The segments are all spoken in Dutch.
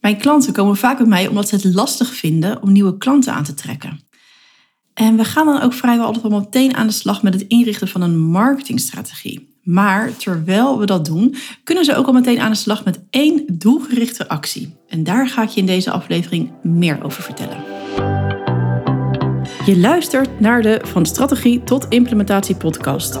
Mijn klanten komen vaak bij mij omdat ze het lastig vinden om nieuwe klanten aan te trekken. En we gaan dan ook vrijwel altijd al meteen aan de slag met het inrichten van een marketingstrategie. Maar terwijl we dat doen, kunnen ze ook al meteen aan de slag met één doelgerichte actie. En daar ga ik je in deze aflevering meer over vertellen. Je luistert naar de Van Strategie tot Implementatie podcast.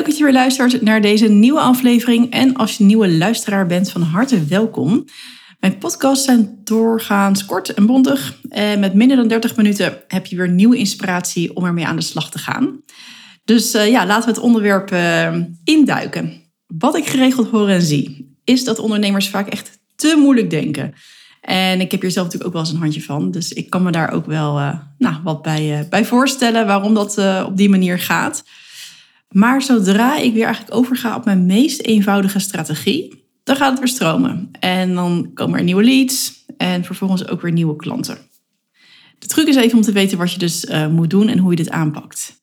Leuk dat je weer luistert naar deze nieuwe aflevering. En als je nieuwe luisteraar bent, van harte welkom. Mijn podcasts zijn doorgaans kort en bondig. En met minder dan 30 minuten heb je weer nieuwe inspiratie om ermee aan de slag te gaan. Dus uh, ja, laten we het onderwerp uh, induiken. Wat ik geregeld hoor en zie, is dat ondernemers vaak echt te moeilijk denken. En ik heb hier zelf natuurlijk ook wel eens een handje van. Dus ik kan me daar ook wel nou, wat bij, bij voorstellen waarom dat op die manier gaat. Maar zodra ik weer eigenlijk overga op mijn meest eenvoudige strategie, dan gaat het weer stromen. En dan komen er nieuwe leads en vervolgens ook weer nieuwe klanten. De truc is even om te weten wat je dus uh, moet doen en hoe je dit aanpakt.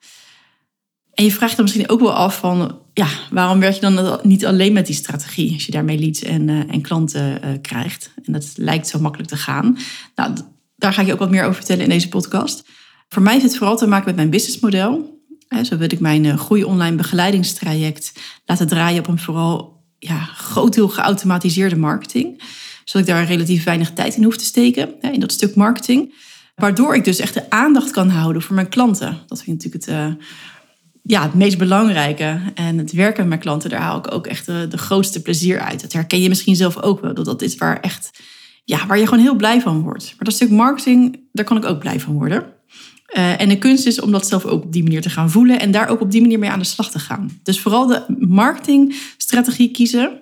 En je vraagt dan misschien ook wel af van, ja, waarom werk je dan niet alleen met die strategie als je daarmee leads en, uh, en klanten uh, krijgt? En dat lijkt zo makkelijk te gaan. Nou, daar ga ik je ook wat meer over vertellen in deze podcast. Voor mij heeft het vooral te maken met mijn businessmodel. Zo wil ik mijn eh, groei online begeleidingstraject laten draaien op een vooral ja, groot deel geautomatiseerde marketing. Zodat ik daar relatief weinig tijd in hoef te steken, in dat stuk marketing. Waardoor ik dus echt de aandacht kan houden voor mijn klanten. Dat vind ik natuurlijk het, uh, ja, het meest belangrijke. En het werken met mijn klanten, daar haal ik ook echt de, de grootste plezier uit. Dat herken je misschien zelf ook wel. Dat dat is waar, echt, ja, waar je gewoon heel blij van wordt. Maar dat stuk marketing, daar kan ik ook blij van worden. Uh, en de kunst is om dat zelf ook op die manier te gaan voelen en daar ook op die manier mee aan de slag te gaan. Dus vooral de marketingstrategie kiezen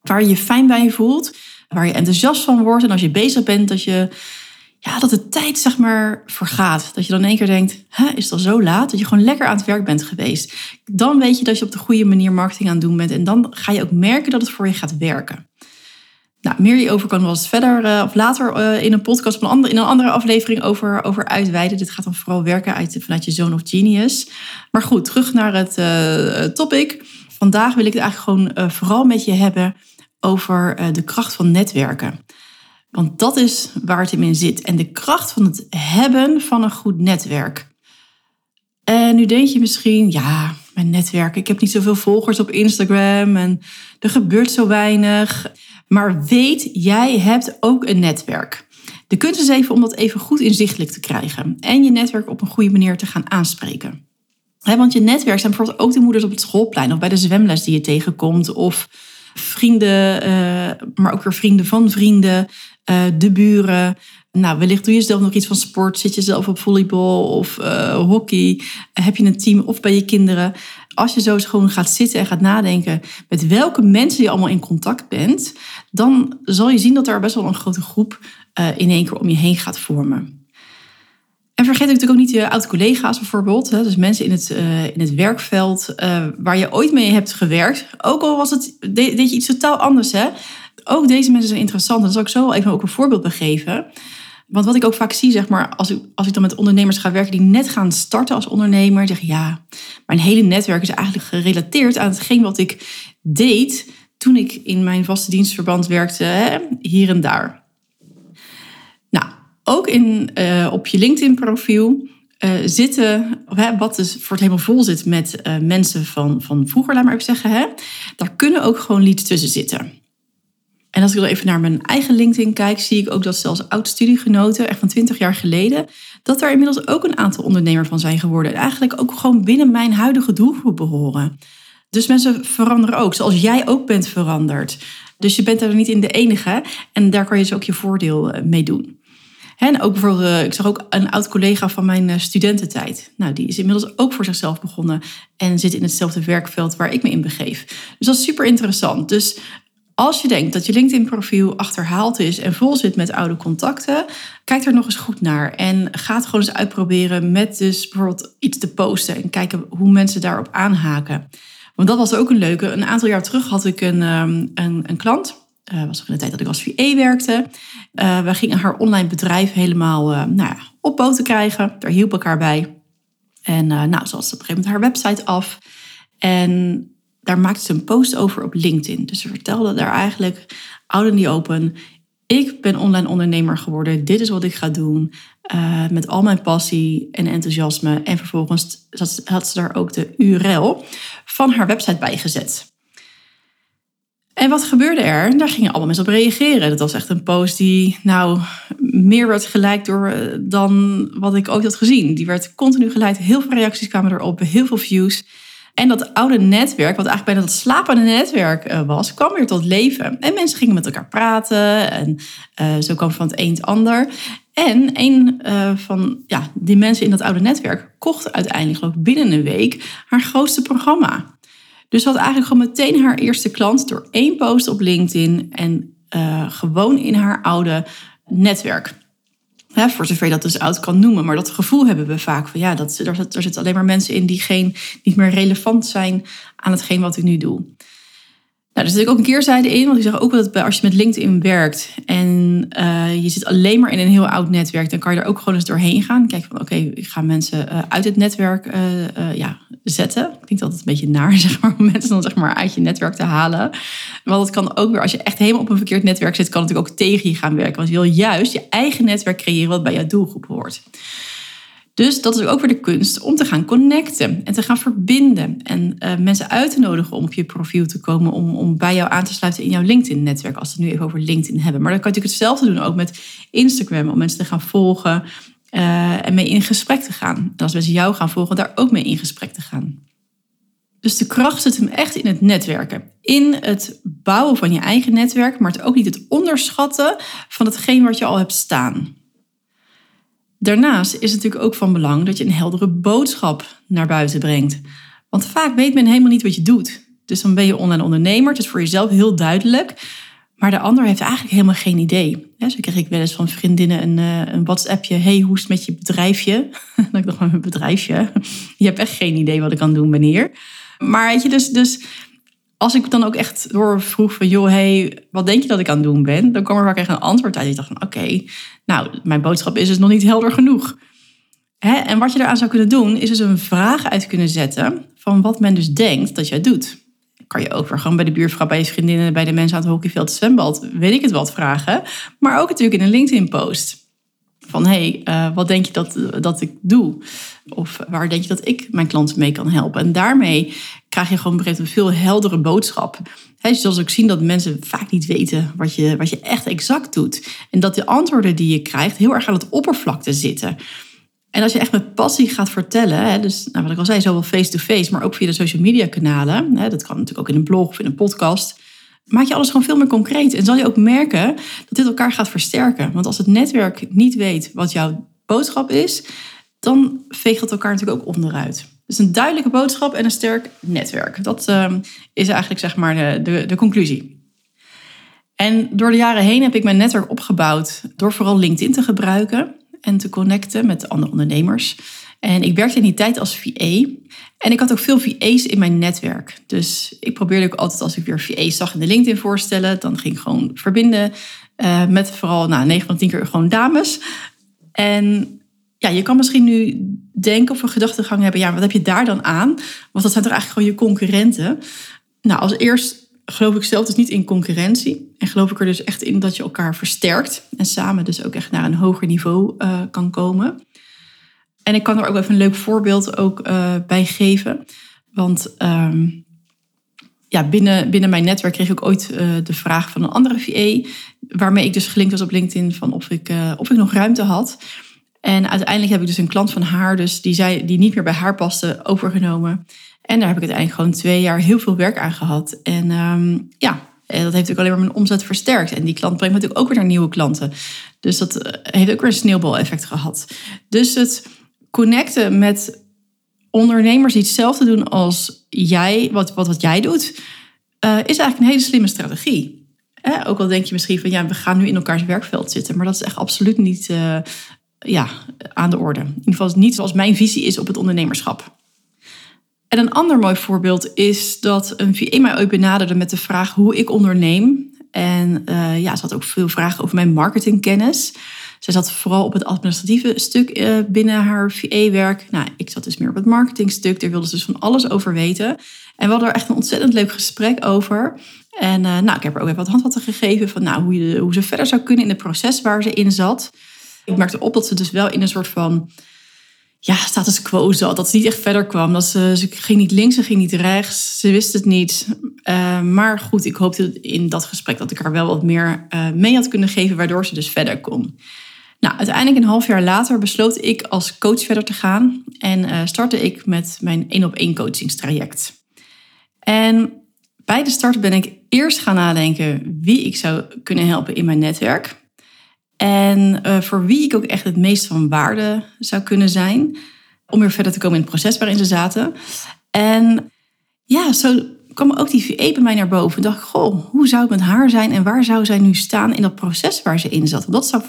waar je je fijn bij voelt, waar je enthousiast van wordt. En als je bezig bent, dat je ja, dat de tijd zeg maar vergaat. Dat je dan in één keer denkt, Hè, is het al zo laat? Dat je gewoon lekker aan het werk bent geweest. Dan weet je dat je op de goede manier marketing aan het doen bent. En dan ga je ook merken dat het voor je gaat werken. Nou, meer hierover kan wel eens verder uh, of later uh, in een podcast in een andere aflevering over, over uitweiden. Dit gaat dan vooral werken uit, vanuit je zone of genius. Maar goed, terug naar het uh, topic. Vandaag wil ik het eigenlijk gewoon vooral met je hebben over de kracht van netwerken. Want dat is waar het in zit. En de kracht van het hebben van een goed netwerk. En nu denk je misschien, ja, mijn netwerk, ik heb niet zoveel volgers op Instagram en er gebeurt zo weinig. Maar weet, jij hebt ook een netwerk. De kunst is even om dat even goed inzichtelijk te krijgen en je netwerk op een goede manier te gaan aanspreken. want je netwerk zijn bijvoorbeeld ook de moeders op het schoolplein of bij de zwemles die je tegenkomt of vrienden, uh, maar ook weer vrienden van vrienden, uh, de buren. Nou, wellicht doe je zelf nog iets van sport, zit je zelf op volleybal of uh, hockey, heb je een team of bij je kinderen als je zo gewoon gaat zitten en gaat nadenken met welke mensen je allemaal in contact bent, dan zal je zien dat er best wel een grote groep uh, in één keer om je heen gaat vormen. En vergeet natuurlijk ook niet je oud-collega's bijvoorbeeld. Hè, dus mensen in het, uh, in het werkveld uh, waar je ooit mee hebt gewerkt. Ook al was het, deed je iets totaal anders. Hè? Ook deze mensen zijn interessant. Daar zal ik zo even ook een voorbeeld begeven. Want wat ik ook vaak zie, zeg maar, als ik, als ik dan met ondernemers ga werken die net gaan starten als ondernemer, zeggen ja, mijn hele netwerk is eigenlijk gerelateerd aan hetgeen wat ik deed toen ik in mijn vaste dienstverband werkte, hè, hier en daar. Nou, ook in, uh, op je LinkedIn-profiel uh, zitten, hè, wat dus voor het helemaal vol zit met uh, mensen van, van vroeger, laat maar even zeggen, hè, daar kunnen ook gewoon leads tussen zitten. En als ik dan even naar mijn eigen LinkedIn kijk, zie ik ook dat zelfs oud-studiegenoten, echt van 20 jaar geleden, dat daar inmiddels ook een aantal ondernemers van zijn geworden. En eigenlijk ook gewoon binnen mijn huidige doelgroep behoren. Dus mensen veranderen ook, zoals jij ook bent veranderd. Dus je bent er niet in de enige en daar kan je dus ook je voordeel eh, mee doen. En ook bijvoorbeeld, eh, ik zag ook een oud collega van mijn eh, studententijd. Nou, die is inmiddels ook voor zichzelf begonnen en zit in hetzelfde werkveld waar ik me in begeef. Dus dat is super interessant. Dus Als je denkt dat je LinkedIn-profiel achterhaald is en vol zit met oude contacten, kijk er nog eens goed naar. En ga het gewoon eens uitproberen met dus bijvoorbeeld iets te posten en kijken hoe mensen daarop aanhaken. Want dat was ook een leuke. Een aantal jaar terug had ik een, um, een, een klant. Uh, was nog in de tijd dat ik als VA werkte. Uh, we gingen haar online bedrijf helemaal uh, nou ja, op poten krijgen. Daar hielp elkaar bij. En nou, ze op een gegeven moment haar website af. En daar maakte ze een post over op LinkedIn. Dus ze vertelde daar eigenlijk, out in the open, ik ben online ondernemer geworden. Dit is wat ik ga doen. Uh, met al mijn passie en enthousiasme. En vervolgens had ze daar ook de URL van haar website bij gezet. En wat gebeurde er? Daar gingen allemaal mensen op reageren. Dat was echt een post die nou meer werd gelijk door eh, dan wat ik ooit had gezien. Die werd continu geleid. Heel veel reacties kwamen erop, heel veel views. En dat oude netwerk, wat eigenlijk bijna dat slapende netwerk eh, was, kwam weer tot leven. En mensen gingen met elkaar praten. En uh, zo kwam van het een het ander. En een uh, van ja, die mensen in dat oude netwerk kocht uiteindelijk, ik, binnen een week haar grootste programma. Dus had eigenlijk gewoon meteen haar eerste klant door één post op LinkedIn en gewoon in haar oude netwerk. Voor zover je dat dus oud kan noemen. Maar dat gevoel hebben we vaak van ja, dat, er zitten alleen maar mensen in die geen, niet meer relevant zijn aan hetgeen wat ik nu doe. Nou, er zit ook een keerzijde in, want ik zeg ook dat als je met LinkedIn werkt en uh, je zit alleen maar in een heel oud netwerk, dan kan je er ook gewoon eens doorheen gaan. Kijk van oké, ik ga mensen uh, uit het netwerk uh, ja, zetten. Ik denk dat een beetje naar, zeg maar, om mensen dan zeg maar uit je netwerk te halen. Want het kan ook weer, als je echt helemaal op een verkeerd netwerk zit, kan het natuurlijk ook tegen je gaan werken. Want je wil juist je eigen netwerk creëren wat bij jouw doelgroep hoort. Dus dat is ook weer de kunst om te gaan connecten en te gaan verbinden. En uh, mensen uit te nodigen om op je profiel te komen, om, om bij jou aan te sluiten in jouw LinkedIn-netwerk. Als we het nu even over LinkedIn hebben. Maar dan kan je natuurlijk hetzelfde doen ook met Instagram, om mensen te gaan volgen uh, en mee in gesprek te gaan. En als mensen jou gaan volgen, daar ook mee in gesprek te gaan. Dus de kracht zit hem echt in het netwerken. In het bouwen van je eigen netwerk, maar het ook niet het onderschatten van hetgeen wat je al hebt staan. Daarnaast is het natuurlijk ook van belang dat je een heldere boodschap naar buiten brengt. Want vaak weet men helemaal niet wat je doet. Dus dan ben je online ondernemer, het is voor jezelf heel duidelijk. Maar de ander heeft eigenlijk helemaal geen idee. zo krijg ik wel eens van vriendinnen een, eh, een WhatsAppje. Hey, hoe is het met je bedrijfje? dan ik dacht, mijn bedrijfje? Je hebt echt geen idee wat ik kan doen wanneer. Maar weet je, dus, dus als ik dan ook echt doorvroeg van, joh, hey, wat denk je dat ik aan het doen ben? Dan kwam er vaak echt een antwoord uit. Ik dacht van, oké, nou, mijn boodschap is dus nog niet helder genoeg. Hè? En wat je eraan zou kunnen doen, is dus een vraag uit kunnen zetten van wat men dus denkt dat jij doet. Kan je ook weer gewoon bij de buurvrouw, bij je vriendinnen, bij de mensen aan het hockeyveld, het zwembad, weet ik het wat vragen. Maar ook natuurlijk in een LinkedIn-post. Van hé, hey, uh, wat denk je dat, dat ik doe? Of waar denk je dat ik mijn klanten mee kan helpen? En daarmee krijg je gewoon een veel heldere boodschap. He, zoals ook zien dat mensen vaak niet weten wat je, wat je echt exact doet. En dat de antwoorden die je krijgt heel erg aan het oppervlakte zitten. En als je echt met passie gaat vertellen, dus nou, wat ik al zei, zowel face-to-face, maar ook via de social media kanalen, dat kan natuurlijk ook in een blog of in een podcast, maak je alles gewoon veel meer concreet. En zal je ook merken dat dit elkaar gaat versterken. Want als het netwerk niet weet wat jouw boodschap is, dan veegt dat elkaar natuurlijk ook onderuit. Dus een duidelijke boodschap en een sterk netwerk. Dat uh, is eigenlijk zeg maar de, de, de conclusie. En door de jaren heen heb ik mijn netwerk opgebouwd door vooral LinkedIn te gebruiken en te connecten met andere ondernemers. En ik werkte in die tijd als VA. En ik had ook veel VA's in mijn netwerk. Dus ik probeerde ook altijd als ik weer VA's zag in de LinkedIn voorstellen, dan ging ik gewoon verbinden uh, met vooral nou, 9 van 10 keer gewoon dames. En ja, je kan misschien nu denken of een gedachtegang hebben, ja, wat heb je daar dan aan? Want dat zijn toch eigenlijk gewoon je concurrenten. Nou, als eerst geloof ik zelf dus niet in concurrentie. En geloof ik er dus echt in dat je elkaar versterkt. En samen dus ook echt naar een hoger niveau uh, kan komen. En ik kan er ook even een leuk voorbeeld ook uh, bij geven. Want um, ja, binnen, binnen mijn netwerk kreeg ik ooit uh, de vraag van een andere VA. Waarmee ik dus gelinkt was op LinkedIn van of ik, of ik nog ruimte had. En uiteindelijk heb ik dus een klant van haar, dus die, zei, die niet meer bij haar paste, overgenomen. En daar heb ik uiteindelijk gewoon twee jaar heel veel werk aan gehad. En um, ja, dat heeft natuurlijk alleen maar mijn omzet versterkt. En die klant brengt natuurlijk ook weer naar nieuwe klanten. Dus dat eh, heeft ook weer een sneeuwbaleffect gehad. Dus het connecten met ondernemers die hetzelfde doen als jij, wat, wat, wat jij doet, uh, is eigenlijk een hele slimme strategie. ook al denk je misschien van ja, we gaan nu in elkaars werkveld zitten. Maar dat is echt absoluut niet uh, ja, aan de orde. In ieder geval niet zoals mijn visie is op het ondernemerschap. En een ander mooi voorbeeld is dat een VA mij ooit benaderde met de vraag hoe ik onderneem. En uh, ja, ze had ook veel vragen over mijn marketingkennis. Zij zat vooral op het administratieve stuk uh, binnen haar VA-werk. Nou, ik zat dus meer op het marketingstuk. Daar wilde ze dus van alles over weten. En we hadden er echt een ontzettend leuk gesprek over. En uh, nou, ik heb er ook even wat handvatten gegeven van nou, hoe, je, hoe ze verder zou kunnen in het proces waar ze in zat. Ik merkte op dat ze dus wel in een soort van ja, status quo zat. Dat ze niet echt verder kwam. Dat ze, ze ging niet links, ze ging niet rechts. Ze wist het niet. Uh, maar goed, ik hoopte in dat gesprek dat ik haar wel wat meer mee had kunnen geven, waardoor ze dus verder kon. Nou, uiteindelijk een half jaar later besloot ik als coach verder te gaan en uh, startte ik met mijn één op één coachingstraject. En bij de start ben ik eerst gaan nadenken wie ik zou kunnen helpen in mijn netwerk. En uh, voor wie ik ook echt het meest van waarde zou kunnen zijn. Om weer verder te komen in het proces waarin ze zaten. En ja, zo kwam ook die VE bij mij naar boven. En dacht, goh, hoe zou het met haar zijn en waar zou zij nu staan in dat proces waar ze in zat? Dat zou,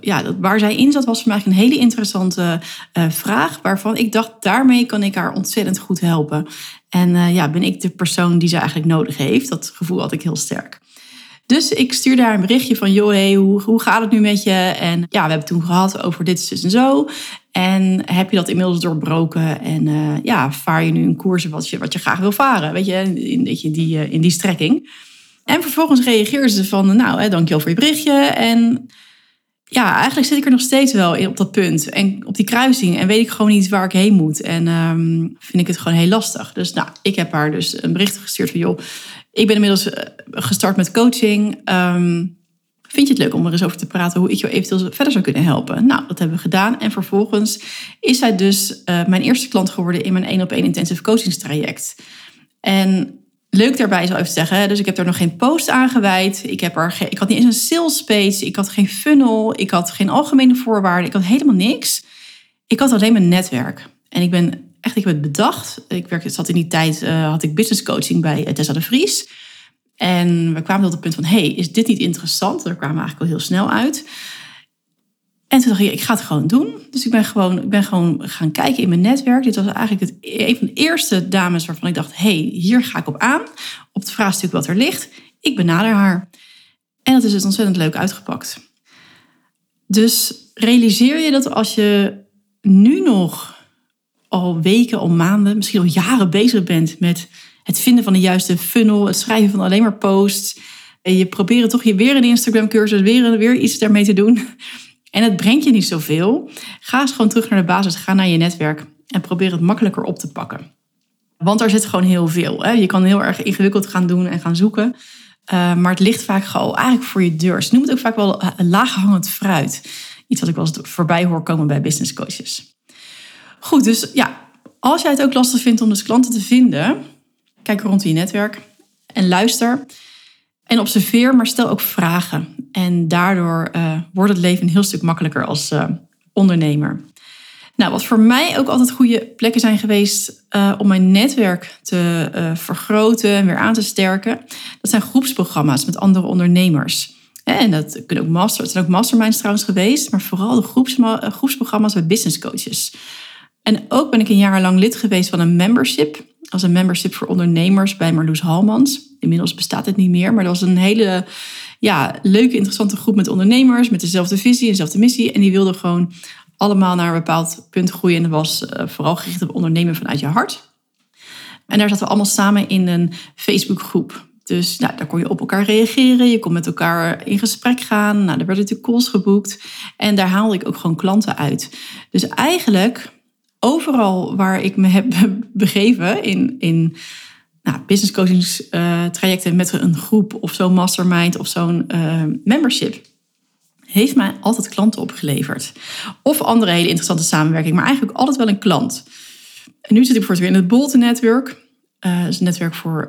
ja, dat, waar zij in zat was voor mij een hele interessante uh, vraag, waarvan ik dacht, daarmee kan ik haar ontzettend goed helpen. En uh, ja, ben ik de persoon die ze eigenlijk nodig heeft? Dat gevoel had ik heel sterk. Dus ik stuurde haar een berichtje van, joh, hey, hoe, hoe gaat het nu met je? En ja, we hebben toen gehad over dit, dus en zo. En heb je dat inmiddels doorbroken? En uh, ja, vaar je nu een koers wat je, wat je graag wil varen? Weet je, in, die, uh, in die strekking. En vervolgens reageerde ze van, nou, hè, dankjewel voor je berichtje. En ja, eigenlijk zit ik er nog steeds wel op dat punt. En op die kruising. En weet ik gewoon niet waar ik heen moet. En um, vind ik het gewoon heel lastig. Dus nou, ik heb haar dus een bericht gestuurd van, joh, ik ben inmiddels eh, gestart met coaching. Um, vind je het leuk om er eens over te praten hoe ik jou eventueel verder zou kunnen helpen? Nou, dat hebben we gedaan. En vervolgens is zij dus uh, mijn eerste klant geworden in mijn 1 op 1 intensive coachingstraject. En leuk daarbij wel even zeggen, dus ik heb er nog geen post aan gewijd. Ik, heb er ik had niet eens een sales page, ik had geen funnel, ik had geen algemene voorwaarden, ik had helemaal niks. Ik had alleen mijn netwerk. En ik ben echt, ik heb het bedacht. Ik werkte, zat in die tijd, uh, had ik business coaching bij Tessa de Vries. En we kwamen tot het punt van, hey, is dit niet interessant? Daar kwamen we eigenlijk al heel snel uit. En toen dacht ik, ik ga het gewoon doen. Dus ik ben gewoon, ik ben gewoon gaan kijken in mijn netwerk. Dit was eigenlijk het, een van de eerste dames waarvan ik dacht, hey, hier ga ik op aan. Op het vraagstuk wat er ligt. Ik benader haar. En dat is dus ontzettend leuk uitgepakt. Dus realiseer je dat als je nu nog al weken, al maanden, misschien al jaren bezig bent met het vinden van de juiste funnel, het schrijven van alleen maar posts. En je probeert toch je weer een Instagram cursus, weer, weer iets daarmee te doen. En het brengt je niet zoveel. Ga eens gewoon terug naar de basis, ga naar je netwerk en probeer het makkelijker op te pakken. Want er zit gewoon heel veel. Hè? Je kan heel erg ingewikkeld gaan doen en gaan zoeken. Uh, maar het ligt vaak gewoon eigenlijk voor je deur. Ze noemen het ook vaak wel een laaghangend fruit. Iets wat ik wel eens voorbij hoor komen bij business coaches. Goed, dus ja, als jij het ook lastig vindt om dus klanten te vinden, Kijk rond in je netwerk en luister. En observeer, maar stel ook vragen. En daardoor uh, wordt het leven een heel stuk makkelijker als uh, ondernemer. Nou, wat voor mij ook altijd goede plekken zijn geweest uh, om mijn netwerk te vergroten en weer aan te sterken, dat zijn groepsprogramma's met andere ondernemers. En dat kunnen ook master, het zijn ook masterminds trouwens geweest, maar vooral de groeps, groepsprogramma's met business coaches. En ook ben ik een jaar lang lid geweest van een membership als een membership voor ondernemers bij Marloes Halmans. Inmiddels bestaat het niet meer, maar dat was een hele ja, leuke, interessante groep met ondernemers met dezelfde visie, dezelfde missie. En die wilden gewoon allemaal naar een bepaald punt groeien. En dat was uh, vooral gericht op ondernemen vanuit je hart. En daar zaten we allemaal samen in een Facebookgroep. Dus nou, daar kon je op elkaar reageren. Je kon met elkaar in gesprek gaan. Nou, er werden natuurlijk calls geboekt. En daar haalde ik ook gewoon klanten uit. Dus eigenlijk overal waar ik me heb begeven in, in nou, business coaching uh, trajecten met een groep of zo'n mastermind of zo'n uh, membership, heeft mij altijd klanten opgeleverd. Of andere hele interessante samenwerking, maar eigenlijk altijd wel een klant. En nu zit ik voor het weer in het Bolte Network. Uh, dat is een netwerk voor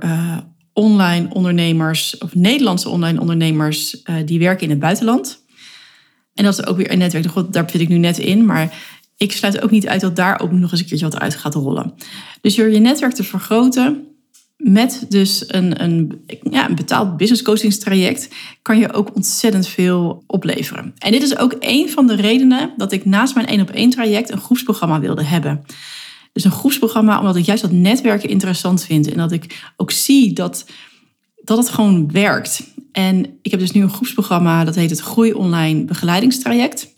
online ondernemers, of Nederlandse online ondernemers die werken in het buitenland. En dat is ook weer een netwerk, daar zit ik nu net in, maar ik sluit ook niet uit dat daar ook nog eens een keertje wat uit gaat rollen. Dus door je netwerk te vergroten, met dus een, een, ja, een betaald business coachingstraject kan je ook ontzettend veel opleveren. En dit is ook een van de redenen dat ik naast mijn één op één traject een groepsprogramma wilde hebben. Dus een groepsprogramma omdat ik juist dat netwerken interessant vind en dat ik ook zie dat, dat het gewoon werkt. En ik heb dus nu een groepsprogramma dat heet het Groei Online Begeleidingstraject.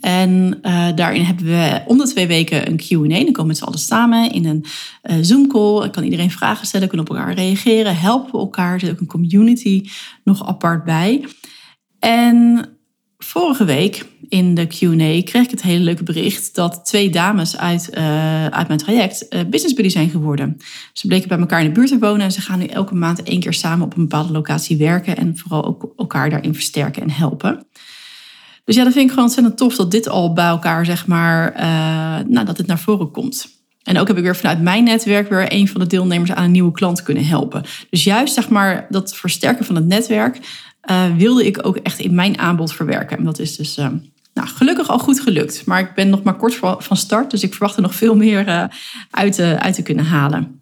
En uh, daarin hebben we om de twee weken een Q&A. Dan komen met z'n samen in een uh, Zoom-call. Dan kan iedereen vragen stellen, kunnen op elkaar reageren, helpen elkaar. Er zit ook een community nog apart bij. En vorige week in de Q&A kreeg ik het hele leuke bericht dat twee dames uit, uh, uit mijn traject uh, business buddy zijn geworden. Ze bleken bij elkaar in de buurt te wonen en ze gaan nu elke maand één keer samen op een bepaalde locatie werken en vooral ook elkaar daarin versterken en helpen. Dus ja, dat vind ik gewoon ontzettend tof dat dit al bij elkaar, zeg maar, uh, nou, dat het naar voren komt. En ook heb ik weer vanuit mijn netwerk weer een van de deelnemers aan een nieuwe klant kunnen helpen. Dus juist, zeg maar, dat versterken van het netwerk uh, wilde ik ook echt in mijn aanbod verwerken. En dat is dus uh, nou, gelukkig al goed gelukt. Maar ik ben nog maar kort van start, dus ik verwacht er nog veel meer uit, uit te kunnen halen.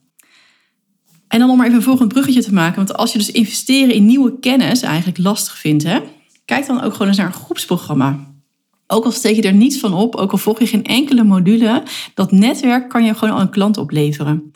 En dan om maar even een volgend bruggetje te maken. Want als je dus investeren in nieuwe kennis eigenlijk lastig vindt, hè, Kijk dan ook gewoon eens naar een groepsprogramma. Ook al steek je er niets van op, ook al volg je geen enkele module, dat netwerk kan je gewoon al een klant opleveren.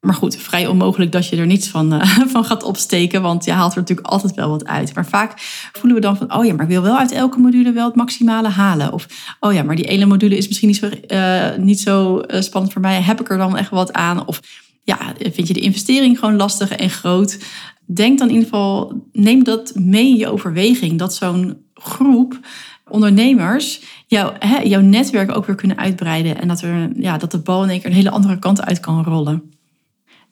Maar goed, vrij onmogelijk dat je er niets van, uh, van gaat opsteken, want je haalt er natuurlijk altijd wel wat uit. Maar vaak voelen we dan van, oh ja, maar ik wil wel uit elke module wel het maximale halen. Of, oh ja, maar die ene module is misschien niet zo, uh, niet zo uh, spannend voor mij, heb ik er dan echt wat aan? Of ja, vind je de investering gewoon lastig en groot? Denk dan in ieder geval, neem dat mee in je overweging. Dat zo'n groep ondernemers jou, hè, jouw netwerk ook weer kunnen uitbreiden. En dat, er, ja, dat de bal in één keer een hele andere kant uit kan rollen.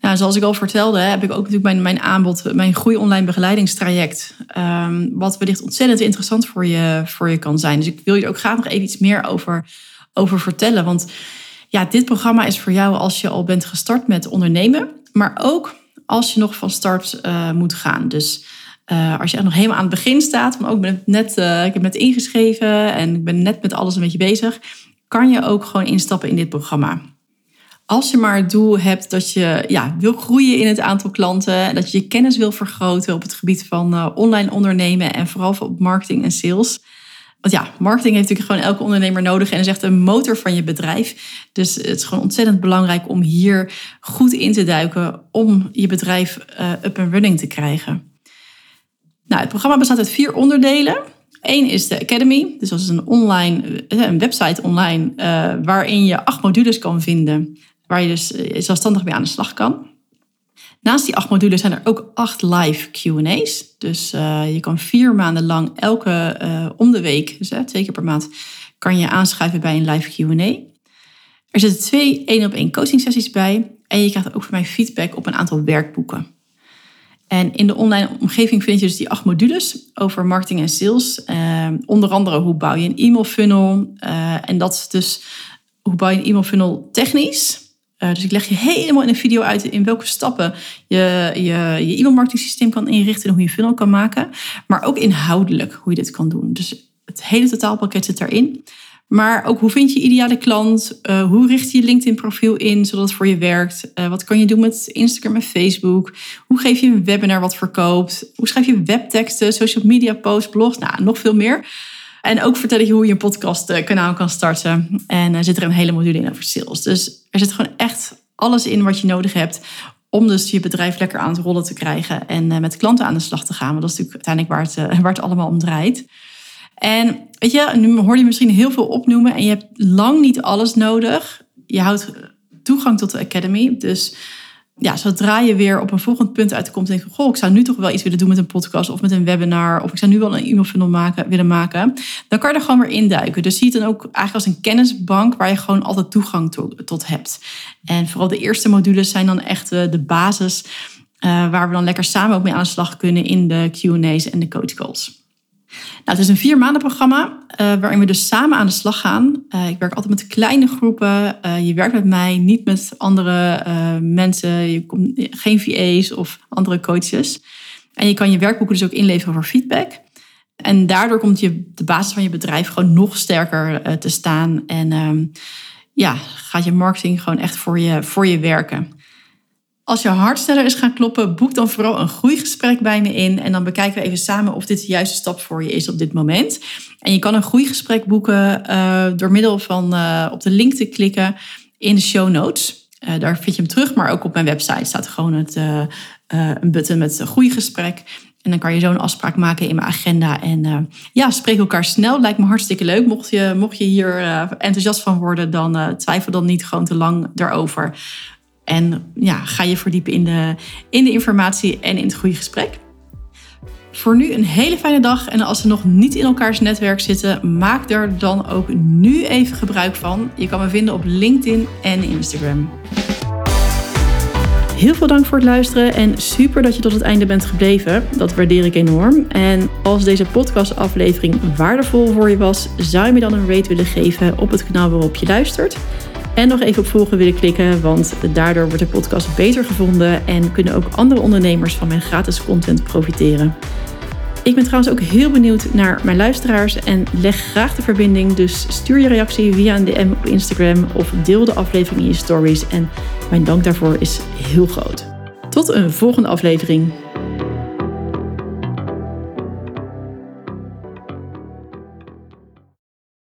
Nou, zoals ik al vertelde, heb ik ook natuurlijk mijn, mijn aanbod, mijn groei online begeleidingstraject. Um, wat wellicht ontzettend interessant voor je, voor je kan zijn. Dus ik wil je ook graag nog even iets meer over, over vertellen. Want ja, dit programma is voor jou als je al bent gestart met ondernemen. Maar ook als je nog van start uh, moet gaan. Dus uh, als je nog helemaal aan het begin staat, van ook oh, ben net, uh, ik heb net ingeschreven en ik ben net met alles een beetje bezig, kan je ook gewoon instappen in dit programma. Als je maar het doel hebt dat je ja, wil groeien in het aantal klanten, dat je je kennis wil vergroten op het gebied van online ondernemen en vooral op marketing en sales, want ja, marketing heeft natuurlijk gewoon elke ondernemer nodig en is echt een motor van je bedrijf. Dus het is gewoon ontzettend belangrijk om hier goed in te duiken om je bedrijf uh, up and running te krijgen. Nou, het programma bestaat uit vier onderdelen. Eén is de Academy, dus dat is een, online, eh, een website online uh, waarin je acht modules kan vinden, waar je dus zelfstandig mee aan de slag kan. Naast die acht modules zijn er ook acht live QA's. Dus uh, je kan vier maanden lang elke uh, om de week, dus twee keer per maand, kan je aanschrijven bij een live QA. Er zitten twee één op één coaching sessies bij. En je krijgt ook van mij feedback op een aantal werkboeken. En in de online omgeving vind je dus die acht modules over marketing en sales. Uh, onder andere hoe bouw je een e-mail funnel. en dat is dus hoe bouw je een e-mail funnel technisch. Uh, dus ik leg je helemaal in een video uit in welke stappen je je, je e-mailmarketing systeem kan inrichten en hoe je funnel kan maken. Maar ook inhoudelijk hoe je dit kan doen. Dus het hele totaalpakket zit daarin. Maar ook hoe vind je ideale klant? Uh, hoe richt je je LinkedIn profiel in zodat het voor je werkt? Uh, wat kan je doen met Instagram en Facebook? Hoe geef je een webinar wat verkoopt? Hoe schrijf je webteksten, social media posts, blogs? Nou, nog veel meer. En ook vertel ik je hoe je een podcastkanaal kan starten. En er zit er een hele module in over sales. Dus er zit gewoon echt alles in wat je nodig hebt om dus je bedrijf lekker aan het rollen te krijgen en eh, met klanten aan de slag te gaan. Want dat is natuurlijk uiteindelijk waar het, eh, waar het allemaal om draait. En weet je, nu hoor je misschien heel veel opnoemen en je hebt lang niet alles nodig. Je houdt toegang tot de Academy. Dus ja, zodra je weer op een volgend punt uitkomt, denk je, goh, ik zou nu toch wel iets willen doen met een podcast of met een webinar, of ik zou nu wel een e-mail funnel maken, willen maken, dan kan je er gewoon weer induiken. Dus zie het dan ook eigenlijk als een kennisbank waar je gewoon altijd toegang tot hebt. En vooral de eerste modules zijn dan echt de basis uh, waar we dan lekker samen ook mee aan de slag kunnen in de Q&A's en de coach calls. Nou, het is een vier maanden programma uh, waarin we dus samen aan de slag gaan. Uh, ik werk altijd met kleine groepen. Uh, je werkt met mij, niet met andere mensen. Je komt geen VA's of andere coaches. En je kan je werkboeken dus ook inleveren voor feedback. En daardoor komt je, de basis van je bedrijf gewoon nog sterker te staan. En ehm, ja, gaat je marketing gewoon echt voor je, voor je werken. Als je hart sneller is gaan kloppen, boek dan vooral een groeigesprek bij me in. En dan bekijken we even samen of dit de juiste stap voor je is op dit moment. En je kan een groeigesprek boeken uh, door middel van uh, op de link te klikken in de show notes. Uh, daar vind je hem terug, maar ook op mijn website staat gewoon het, een button met groeigesprek. En dan kan je zo een afspraak maken in mijn agenda. En ja, spreek elkaar snel. Lijkt me hartstikke leuk. Mocht je, mocht je hier enthousiast van worden, dan twijfel dan niet gewoon te lang daarover. En ja, ga je verdiepen in de, in de informatie en in het goede gesprek. Voor nu een hele fijne dag. En als ze nog niet in elkaars netwerk zitten, maak er dan ook nu even gebruik van. Je kan me vinden op LinkedIn en Instagram. Heel veel dank voor het luisteren en super dat je tot het einde bent gebleven. Dat waardeer ik enorm. En als deze podcastaflevering waardevol voor je was, zou je me dan een rate willen geven op het kanaal waarop je luistert. En nog even op volgen willen klikken, want daardoor wordt de podcast beter gevonden en kunnen ook andere ondernemers van mijn gratis content profiteren. Ik ben trouwens ook heel benieuwd naar mijn luisteraars en leg graag de verbinding. Dus stuur je reactie via een DM op Instagram of deel de aflevering in je stories. En mijn dank daarvoor is heel groot. Tot een volgende aflevering.